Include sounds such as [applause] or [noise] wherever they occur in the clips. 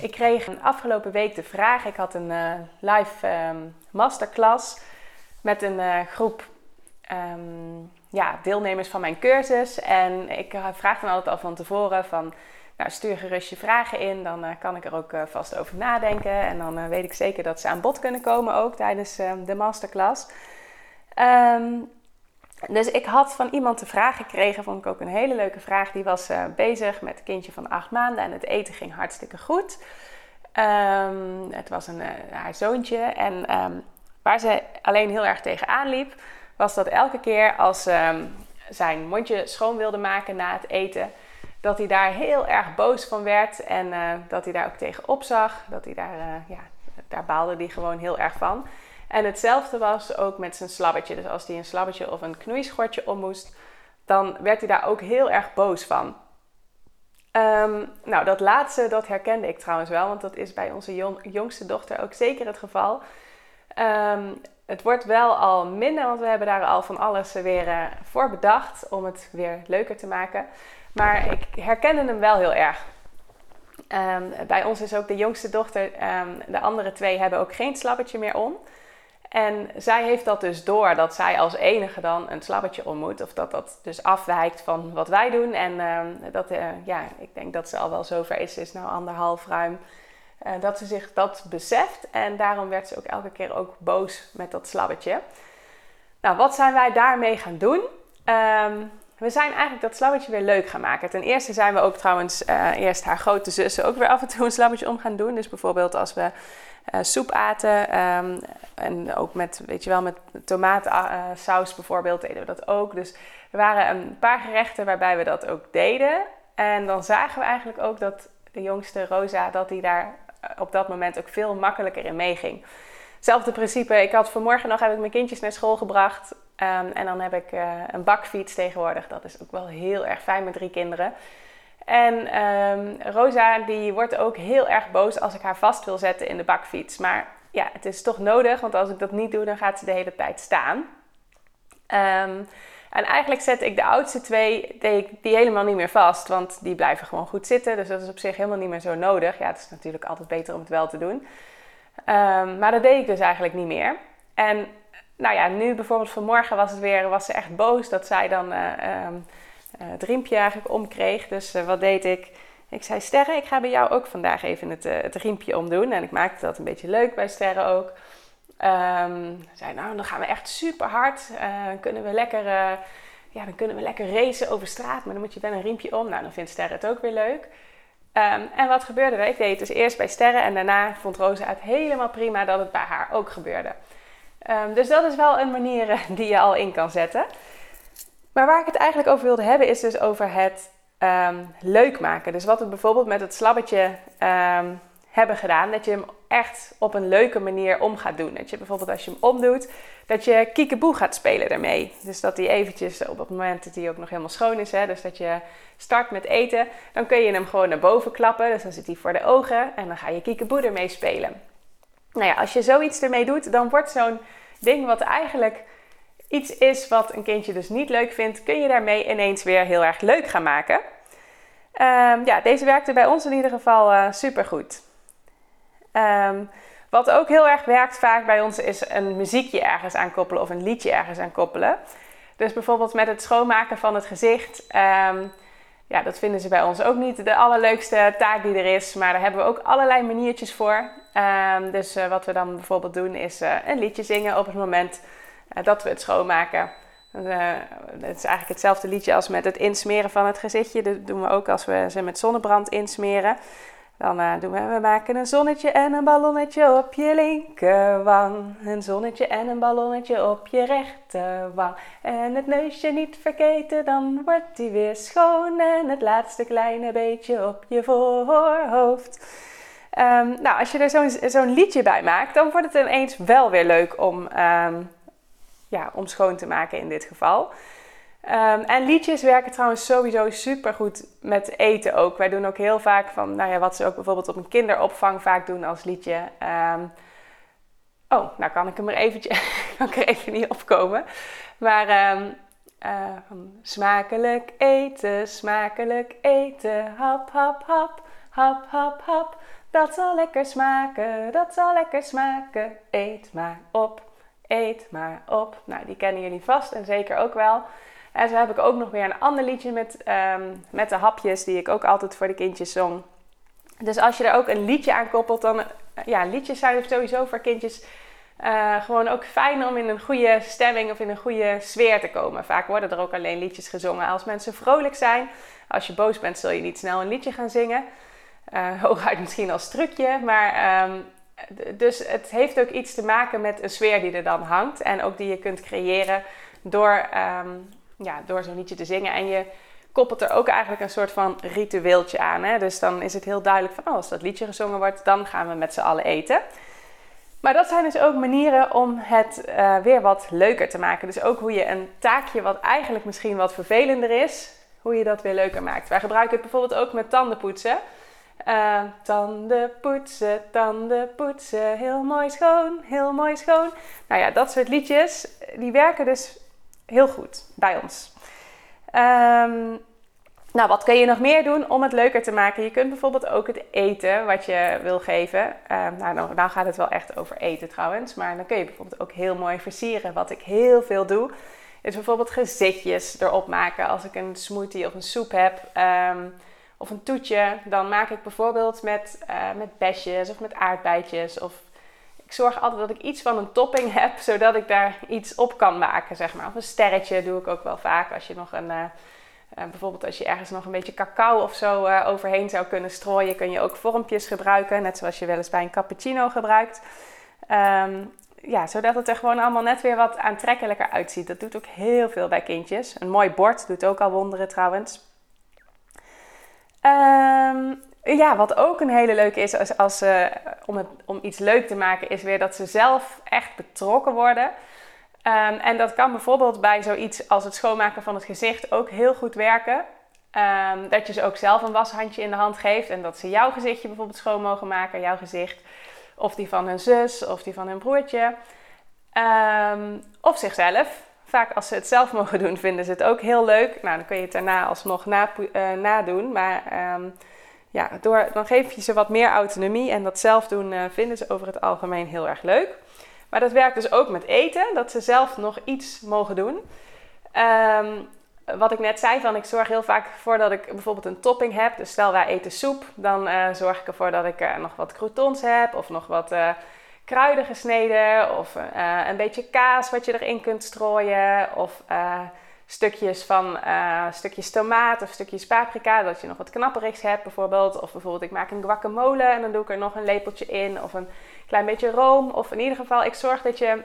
Ik kreeg afgelopen week de vraag. Ik had een uh, live um, masterclass met een uh, groep um, ja, deelnemers van mijn cursus. En ik uh, vraag dan altijd al van tevoren van... Nou, stuur gerust je vragen in, dan kan ik er ook vast over nadenken. En dan weet ik zeker dat ze aan bod kunnen komen ook tijdens de masterclass. Dus ik had van iemand de vraag gekregen, vond ik ook een hele leuke vraag. Die was uh, bezig met een kindje van acht maanden en het eten ging hartstikke goed. Um, het was een, uh, haar zoontje. En um, waar ze alleen heel erg tegenaan liep, was dat elke keer als um, zijn mondje schoon wilde maken na het eten, dat hij daar heel erg boos van werd. En uh, dat hij daar ook tegen opzag. Dat hij daar, ja, daar baalde hij gewoon heel erg van. En hetzelfde was ook met zijn slabbetje. Dus als hij een slabbetje of een knoeischortje om moest, dan werd hij daar ook heel erg boos van. Um, nou, dat laatste, dat herkende ik trouwens wel, want dat is bij onze jongste dochter ook zeker het geval. Um, het wordt wel al minder, want we hebben daar al van alles weer uh, voor bedacht om het weer leuker te maken. Maar ik herkende hem wel heel erg. Um, bij ons is ook de jongste dochter, de andere twee hebben ook geen slabbetje meer om. En zij heeft dat dus door dat zij als enige dan een slabbetje ontmoet. Of dat dat dus afwijkt van wat wij doen. En uh, dat, uh, ja, ik denk dat ze al wel zover is, is nou anderhalf ruim. Uh, dat ze zich dat beseft. En daarom werd ze ook elke keer ook boos met dat slabbetje. Nou, wat zijn wij daarmee gaan doen? Um, we zijn eigenlijk dat slabbetje weer leuk gaan maken. Ten eerste zijn we ook trouwens uh, eerst haar grote zussen ook weer af en toe een slabbetje om gaan doen. Dus bijvoorbeeld als we uh, soep aten. Um, en ook met, weet je wel, met tomaatsaus uh, bijvoorbeeld deden we dat ook. Dus er waren een paar gerechten waarbij we dat ook deden. En dan zagen we eigenlijk ook dat de jongste Rosa, dat die daar eh, op dat moment ook veel makkelijker in meeging. Hetzelfde principe, ik had vanmorgen nog heb ik mijn kindjes naar school gebracht. Um, en dan heb ik uh, een bakfiets tegenwoordig. Dat is ook wel heel erg fijn met drie kinderen. En um, Rosa die wordt ook heel erg boos als ik haar vast wil zetten in de bakfiets. Maar ja, het is toch nodig, want als ik dat niet doe, dan gaat ze de hele tijd staan. Um, en eigenlijk zet ik de oudste twee die, die helemaal niet meer vast, want die blijven gewoon goed zitten. Dus dat is op zich helemaal niet meer zo nodig. Ja, het is natuurlijk altijd beter om het wel te doen. Maar dat deed ik dus eigenlijk niet meer. En nou ja, nu bijvoorbeeld vanmorgen was het weer, was ze echt boos dat zij dan uh, um, uh, het riempje eigenlijk omkreeg. Dus uh, wat deed ik? Ik zei, Sterre, ik ga bij jou ook vandaag even het, het riempje omdoen. En ik maakte dat een beetje leuk bij Sterre ook. Um, zei, nou, dan gaan we echt super hard. kunnen we lekker, ja, dan kunnen we lekker racen over straat. Maar dan moet je wel een riempje om. Nou, dan vindt Sterre het ook weer leuk. Um, en wat gebeurde er? Ik deed het dus eerst bij Sterre en daarna vond Rosa het helemaal prima dat het bij haar ook gebeurde. Um, dus dat is wel een manier die je al in kan zetten. Maar waar ik het eigenlijk over wilde hebben is dus over het um, leuk maken. Dus wat we bijvoorbeeld met het slabbetje um, hebben gedaan. Dat je hem echt op een leuke manier om gaat doen. Dat je bijvoorbeeld als je hem omdoet, dat je kiekeboe gaat spelen daarmee. Dus dat hij eventjes op het moment dat hij ook nog helemaal schoon is. Hè, dus dat je start met eten. Dan kun je hem gewoon naar boven klappen. Dus dan zit hij voor de ogen. En dan ga je kiekeboe ermee spelen. Nou ja, als je zoiets ermee doet, dan wordt zo'n ding wat eigenlijk iets is wat een kindje dus niet leuk vindt, kun je daarmee ineens weer heel erg leuk gaan maken. Um, ja, deze werkte bij ons in ieder geval uh, super goed. Um, wat ook heel erg werkt vaak bij ons is een muziekje ergens aankoppelen of een liedje ergens aankoppelen. Dus bijvoorbeeld met het schoonmaken van het gezicht. Um, ja, dat vinden ze bij ons ook niet de allerleukste taak die er is. Maar daar hebben we ook allerlei maniertjes voor. Um, dus uh, wat we dan bijvoorbeeld doen is uh, een liedje zingen op het moment uh, dat we het schoonmaken. het is eigenlijk hetzelfde liedje als met het insmeren van het gezichtje. Dat doen we ook als we ze met zonnebrand insmeren. Dan uh, doen we, we maken een zonnetje en een ballonnetje op je linkerwang. Een zonnetje en een ballonnetje op je rechterwang. En het neusje niet vergeten, dan wordt die weer schoon. En het laatste kleine beetje op je voorhoofd. Um, nou, als je er zo'n liedje bij maakt, dan wordt het ineens wel weer leuk om, um, ja, om schoon te maken in dit geval. Um, en liedjes werken trouwens sowieso super goed met eten ook. Wij doen ook heel vaak van, nou ja, wat ze ook bijvoorbeeld op een kinderopvang vaak doen als liedje. Um, oh, nou kan ik hem er eventje, [laughs] kan er even niet opkomen. Maar um, uh, smakelijk eten, smakelijk eten, hap, hap, hap, hap, hap, hap. Dat zal lekker smaken, dat zal lekker smaken. Eet maar op, eet maar op. Nou, die kennen jullie vast en zeker ook wel. En zo heb ik ook nog weer een ander liedje met, um, met de hapjes, die ik ook altijd voor de kindjes zong. Dus als je er ook een liedje aan koppelt, dan... Ja, liedjes zijn sowieso voor kindjes uh, gewoon ook fijn om in een goede stemming of in een goede sfeer te komen. Vaak worden er ook alleen liedjes gezongen als mensen vrolijk zijn. Als je boos bent, zul je niet snel een liedje gaan zingen. Uh, [laughs] hooguit misschien als trucje, maar... Um, dus het heeft ook iets te maken met een sfeer die er dan hangt. En ook die je kunt creëren door um, ja, door zo'n liedje te zingen. En je koppelt er ook eigenlijk een soort van ritueeltje aan. Hè? Dus dan is het heel duidelijk van, oh, als dat liedje gezongen wordt, dan gaan we met z'n allen eten. Maar dat zijn dus ook manieren om het uh, weer wat leuker te maken. Dus ook hoe je een taakje wat eigenlijk misschien wat vervelender is, hoe je dat weer leuker maakt. Wij gebruiken het bijvoorbeeld ook met tandenpoetsen. Uh, tanden poetsen, tanden poetsen, heel mooi schoon, heel mooi schoon. Nou ja, dat soort liedjes, die werken dus heel goed bij ons. Um, nou, wat kun je nog meer doen om het leuker te maken? Je kunt bijvoorbeeld ook het eten wat je wil geven. Um, nou, nou, gaat het wel echt over eten trouwens. Maar dan kun je bijvoorbeeld ook heel mooi versieren. Wat ik heel veel doe, is bijvoorbeeld gezichtjes erop maken. Als ik een smoothie of een soep heb, um, of een toetje, dan maak ik bijvoorbeeld met, uh, met besjes of met aardbeidjes of ik zorg altijd dat ik iets van een topping heb, zodat ik daar iets op kan maken, zeg maar. Of een sterretje doe ik ook wel vaak. Als je nog een, uh, uh, bijvoorbeeld als je ergens nog een beetje cacao of zo uh, overheen zou kunnen strooien, kun je ook vormpjes gebruiken, net zoals je wel eens bij een cappuccino gebruikt. Um, ja, zodat het er gewoon allemaal net weer wat aantrekkelijker uitziet. Dat doet ook heel veel bij kindjes. Een mooi bord doet ook al wonderen trouwens. Um, ja, wat ook een hele leuke is als, als uh, om, het, om iets leuk te maken, is weer dat ze zelf echt betrokken worden. Um, en dat kan bijvoorbeeld bij zoiets als het schoonmaken van het gezicht ook heel goed werken. Um, dat je ze ook zelf een washandje in de hand geeft en dat ze jouw gezichtje bijvoorbeeld schoon mogen maken, jouw gezicht. Of die van hun zus of die van hun broertje. Um, of zichzelf. Vaak als ze het zelf [laughs] mogen doen, vinden ze het ook heel leuk. Nou, dan kun je het daarna alsnog na, uh, nadoen. Maar ja, door, dan geef je ze wat meer autonomie en dat zelf doen uh, vinden ze over het algemeen heel erg leuk. Maar dat werkt dus ook met eten, dat ze zelf nog iets mogen doen. Um, wat ik net zei, van ik zorg heel vaak ervoor dat ik bijvoorbeeld een topping heb. Dus stel wij eten soep, dan uh, zorg ik ervoor dat ik uh, nog wat croutons heb of nog wat kruiden gesneden of een beetje kaas wat je erin kunt strooien of stukjes van uh, stukjes tomaat of stukjes paprika, dat je nog wat knapperigs hebt bijvoorbeeld. Of bijvoorbeeld ik maak een guacamole en dan doe ik er nog een lepeltje in of een klein beetje room. Of in ieder geval, ik zorg dat, je,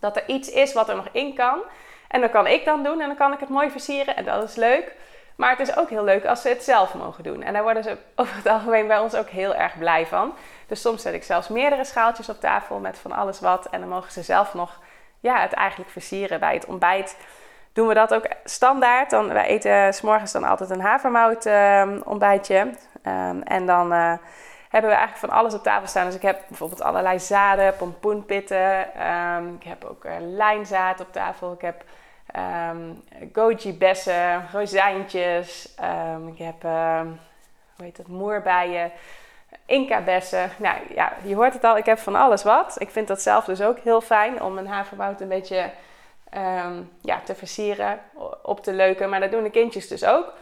dat er iets is wat er nog in kan. En dat kan ik dan doen en dan kan ik het mooi versieren en dat is leuk. Maar het is ook heel leuk als ze het zelf mogen doen. En daar worden ze [laughs] over het algemeen bij ons ook heel erg blij van. Dus soms zet ik zelfs meerdere schaaltjes op tafel met van alles wat. En dan mogen ze zelf nog ja, het eigenlijk versieren bij het ontbijt doen we dat ook standaard. Dan, wij eten s'morgens dan altijd een havermout uh, ontbijtje. Um, en dan uh, hebben we eigenlijk van alles op tafel staan. Dus ik heb bijvoorbeeld allerlei zaden, pompoenpitten. Um, ik heb ook uh, lijnzaad op tafel. Ik heb um, goji-bessen, rozijntjes. ik heb, hoe heet dat, moerbijen. Inca-bessen. Nou ja, je hoort het al, ik heb van alles wat. Ik vind dat zelf dus ook heel fijn om een havermout een beetje um, ja, te versieren, op te leuken. Maar dat doen de kindjes dus ook.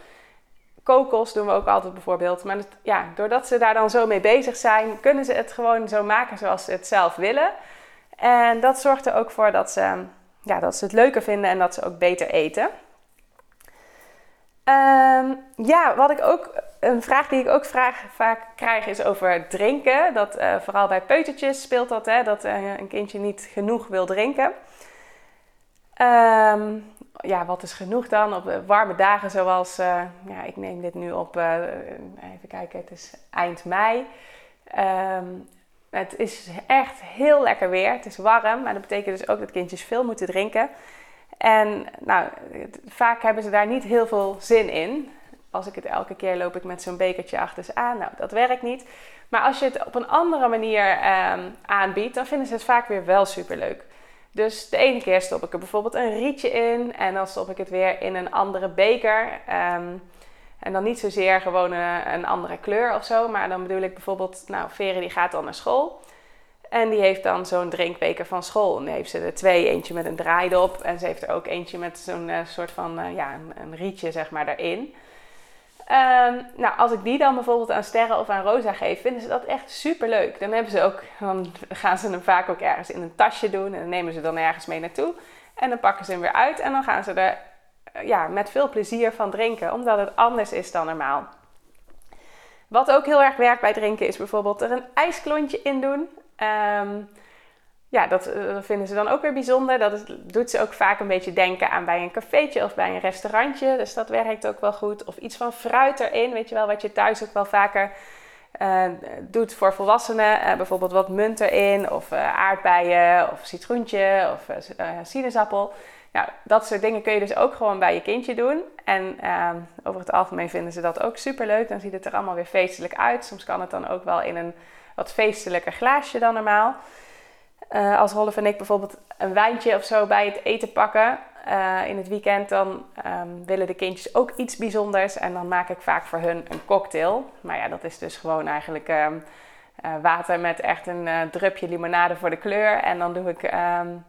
Kokos doen we ook altijd bijvoorbeeld. Maar ja, doordat ze daar dan zo mee bezig zijn, kunnen ze het gewoon zo maken zoals ze het zelf willen. En dat zorgt er ook voor dat ze, ja, dat ze het leuker vinden en dat ze ook beter eten. Um, ja, wat ik ook een vraag die ik ook vraag, vaak krijg is over drinken. Dat, uh, vooral bij peutertjes speelt dat, hè, dat uh, een kindje niet genoeg wil drinken. Um, ja, wat is genoeg dan? Op warme dagen zoals, uh, ja, ik neem dit nu op, even kijken, het is eind mei. Um, het is echt heel lekker weer. Het is warm, maar dat betekent dus ook dat kindjes veel moeten drinken. En nou, vaak hebben ze daar niet heel veel zin in. Als ik het elke keer loop ik met zo'n bekertje achter ze aan. Nou, dat werkt niet. Maar als je het op een andere manier um, aanbiedt, dan vinden ze het vaak weer wel superleuk. Dus de ene keer stop ik er bijvoorbeeld een rietje in en dan stop ik het weer in een andere beker. Um, en dan niet zozeer gewoon een, andere kleur of zo, maar dan bedoel ik bijvoorbeeld, nou, Veren die gaat dan naar school. En die heeft dan zo'n drinkbeker van school. En heeft ze er twee, eentje met een draaidop. En ze heeft er ook eentje met zo'n uh, soort van, uh, ja, een, een, rietje zeg maar daarin. Um, nou, als ik die dan bijvoorbeeld aan Sterren of aan Rosa geef, vinden ze dat echt super leuk. Dan, hebben ze ook, gaan ze hem vaak ook ergens in een tasje doen en dan nemen ze dan ergens mee naartoe. En dan pakken ze hem weer uit en dan gaan ze er eh, ja, met veel plezier van drinken, omdat het anders is dan normaal. Wat ook heel erg werkt bij drinken is bijvoorbeeld er een ijsklontje in doen. Um, ja, dat, eh, dat, vinden ze dan ook weer bijzonder. Dat doet ze ook vaak een beetje denken aan bij een cafeetje of bij een restaurantje. Dus dat werkt ook wel goed. Of iets van fruit erin, weet je wel, wat je thuis ook wel vaker uh, doet voor volwassenen. Uh, bijvoorbeeld wat munt erin, of aardbeien, of citroentje, of sinaasappel. Nou, dat soort dingen kun je dus ook gewoon bij je kindje doen. En ehm, over het algemeen vinden ze dat ook super leuk. Dan ziet het er allemaal weer feestelijk uit. Soms kan het dan ook wel in een wat feestelijker glaasje dan normaal. Uh, als Rolf en ik bijvoorbeeld een wijntje of zo bij het eten pakken uh, in het weekend, dan um, willen de kindjes ook iets bijzonders. En dan maak ik vaak voor hun een cocktail. Maar ja, dat is dus gewoon eigenlijk um, uh, water met echt een drupje limonade voor de kleur. En dan doe ik um,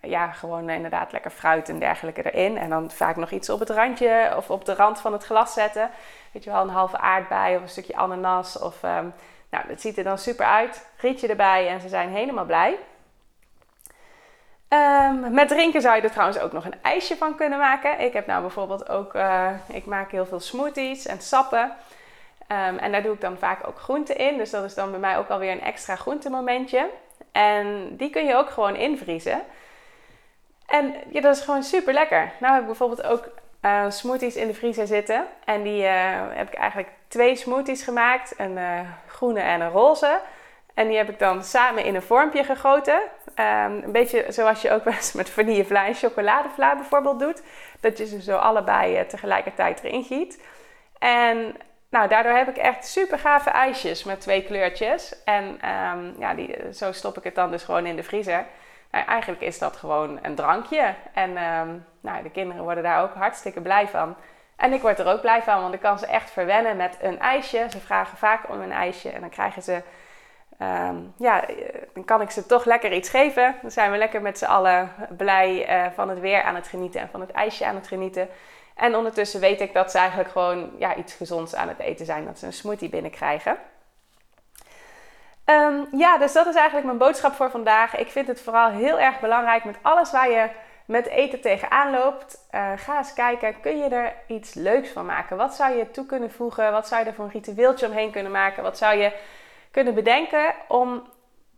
ja, gewoon inderdaad lekker fruit en dergelijke erin. En dan vaak nog iets op het randje of op de rand van het glas zetten. Weet je wel, een halve aardbei of een stukje ananas of nou, dat ziet er dan super uit. Rietje erbij en ze zijn helemaal blij. Um, met drinken zou je er trouwens ook nog een ijsje van kunnen maken. Ik heb nou bijvoorbeeld ook, uh, ik maak heel veel smoothies en sappen. Um, en daar doe ik dan vaak ook groenten in. Dus dat is dan bij mij ook alweer een extra groentemomentje. En die kun je ook gewoon invriezen. En ja, dat is gewoon super lekker. Nou heb ik bijvoorbeeld ook uh, smoothies in de vriezer zitten. En die uh, heb ik eigenlijk twee smoothies gemaakt. Een groene en een roze. En die heb ik dan samen in een vormpje gegoten. Um, een beetje zoals je ook wel eens met vanillevla en chocoladevla bijvoorbeeld doet. Dat je ze zo allebei tegelijkertijd erin giet. En nou, daardoor heb ik echt super gave ijsjes met twee kleurtjes. En um, ja, die, zo stop ik het dan dus gewoon in de vriezer. Nou, eigenlijk is dat gewoon een drankje. En um, nou, de kinderen worden daar ook hartstikke blij van. En ik word er ook blij van, want ik kan ze echt verwennen met een ijsje. Ze vragen vaak om een ijsje en dan krijgen ze... Um, ja, dan kan ik ze toch lekker iets geven. Dan zijn we lekker met z'n allen blij uh, van het weer aan het genieten en van het ijsje aan het genieten. En ondertussen weet ik dat ze eigenlijk gewoon ja, iets gezonds aan het eten zijn. Dat ze een smoothie binnenkrijgen. Um, ja, dus dat is eigenlijk mijn boodschap voor vandaag. Ik vind het vooral heel erg belangrijk met alles waar je met eten tegenaan loopt. Uh, ga eens kijken, kun je er iets leuks van maken? Wat zou je toe kunnen voegen? Wat zou je er voor een ritueeltje omheen kunnen maken? Wat zou je kunnen bedenken om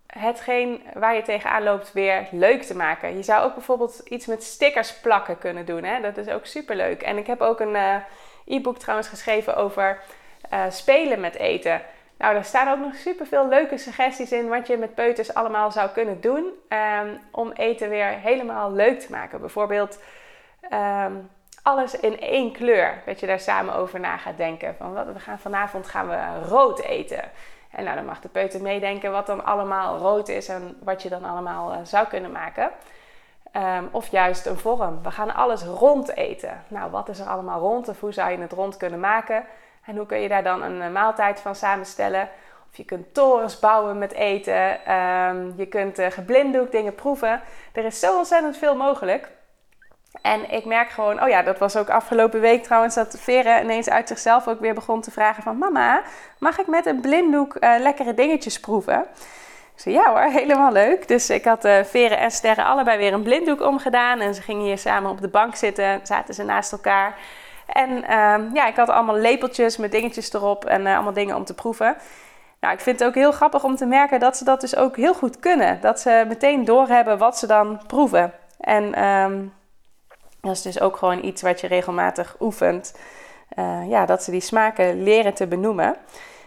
hetgeen waar je tegenaan loopt weer leuk te maken? Je zou ook bijvoorbeeld iets met stickers plakken kunnen doen. Hè? Dat is ook super leuk. En ik heb ook een uh, e-book trouwens geschreven over uh, spelen met eten. Nou, daar staan ook nog super veel leuke suggesties in wat je met peuters allemaal zou kunnen doen um, om eten weer helemaal leuk te maken. Bijvoorbeeld um, alles in één kleur, dat je daar samen over na gaat denken. Van wat, we gaan vanavond gaan we rood eten. En nou, dan mag de peuter meedenken wat dan allemaal rood is en wat je dan allemaal uh, zou kunnen maken. Um, of juist een vorm. We gaan alles rond eten. Nou, wat is er allemaal rond of hoe zou je het rond kunnen maken? En hoe kun je daar dan een eh, maaltijd van samenstellen? Of je kunt torens bouwen met eten. Um, je kunt uh, geblinddoekt dingen proeven. Er is zo ontzettend veel mogelijk. En ik merk gewoon, oh ja, dat was ook afgelopen week trouwens, dat Vere ineens uit zichzelf ook weer begon te vragen van... Mama, mag ik met een blinddoek uh, lekkere dingetjes proeven? Ik zei, ja hoor, [laughs] helemaal leuk. Dus ik had uh, Vere en Sterren allebei weer een blinddoek omgedaan. En ze gingen hier samen op de bank zitten, zaten ze naast elkaar. En ehm, ja, ik had allemaal lepeltjes met dingetjes erop en allemaal dingen om te proeven. Nou, ik vind het ook heel grappig om te merken dat ze dat dus ook heel goed kunnen. Dat ze meteen doorhebben wat ze dan proeven. En ehm, dat is dus ook gewoon iets wat je regelmatig oefent. Uh, ja, dat ze die smaken leren te benoemen.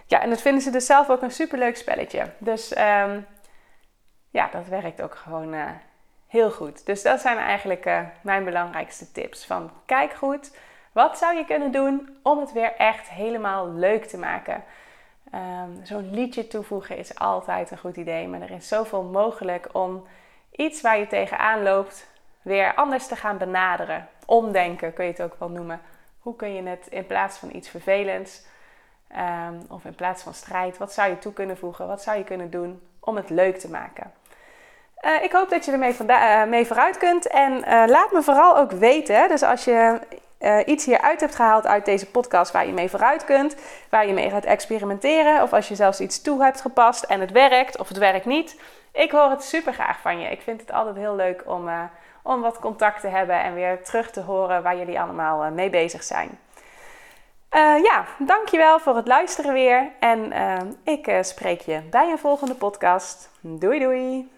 Ja, en dat vinden ze dus zelf ook een superleuk spelletje. Dus um, ja, dat werkt ook gewoon uh, heel goed. Dus dat zijn eigenlijk mijn belangrijkste tips. Van kijk goed, wat zou je kunnen doen om het weer echt helemaal leuk te maken? Um, Zo'n liedje toevoegen is altijd een goed idee, maar er is zoveel mogelijk om iets waar je tegenaan loopt weer anders te gaan benaderen. Omdenken kun je het ook wel noemen. Hoe kun je het in plaats van iets vervelends um, of in plaats van strijd, wat zou je toe kunnen voegen? Wat zou je kunnen doen om het leuk te maken? Uh, ik hoop dat je ermee uh, mee vooruit kunt. En uh, laat me vooral ook weten. Dus als je iets hieruit hebt gehaald uit deze podcast waar je mee vooruit kunt, waar je mee gaat experimenteren, of als je zelfs iets toe hebt gepast en het werkt of het werkt niet. Ik hoor het super graag van je. Ik vind het altijd heel leuk om om wat contact te hebben en weer terug te horen waar jullie allemaal eh, mee bezig zijn. Uh, ja, dankjewel voor het luisteren weer. En uh, ik uh, spreek je bij een volgende podcast. Doei doei!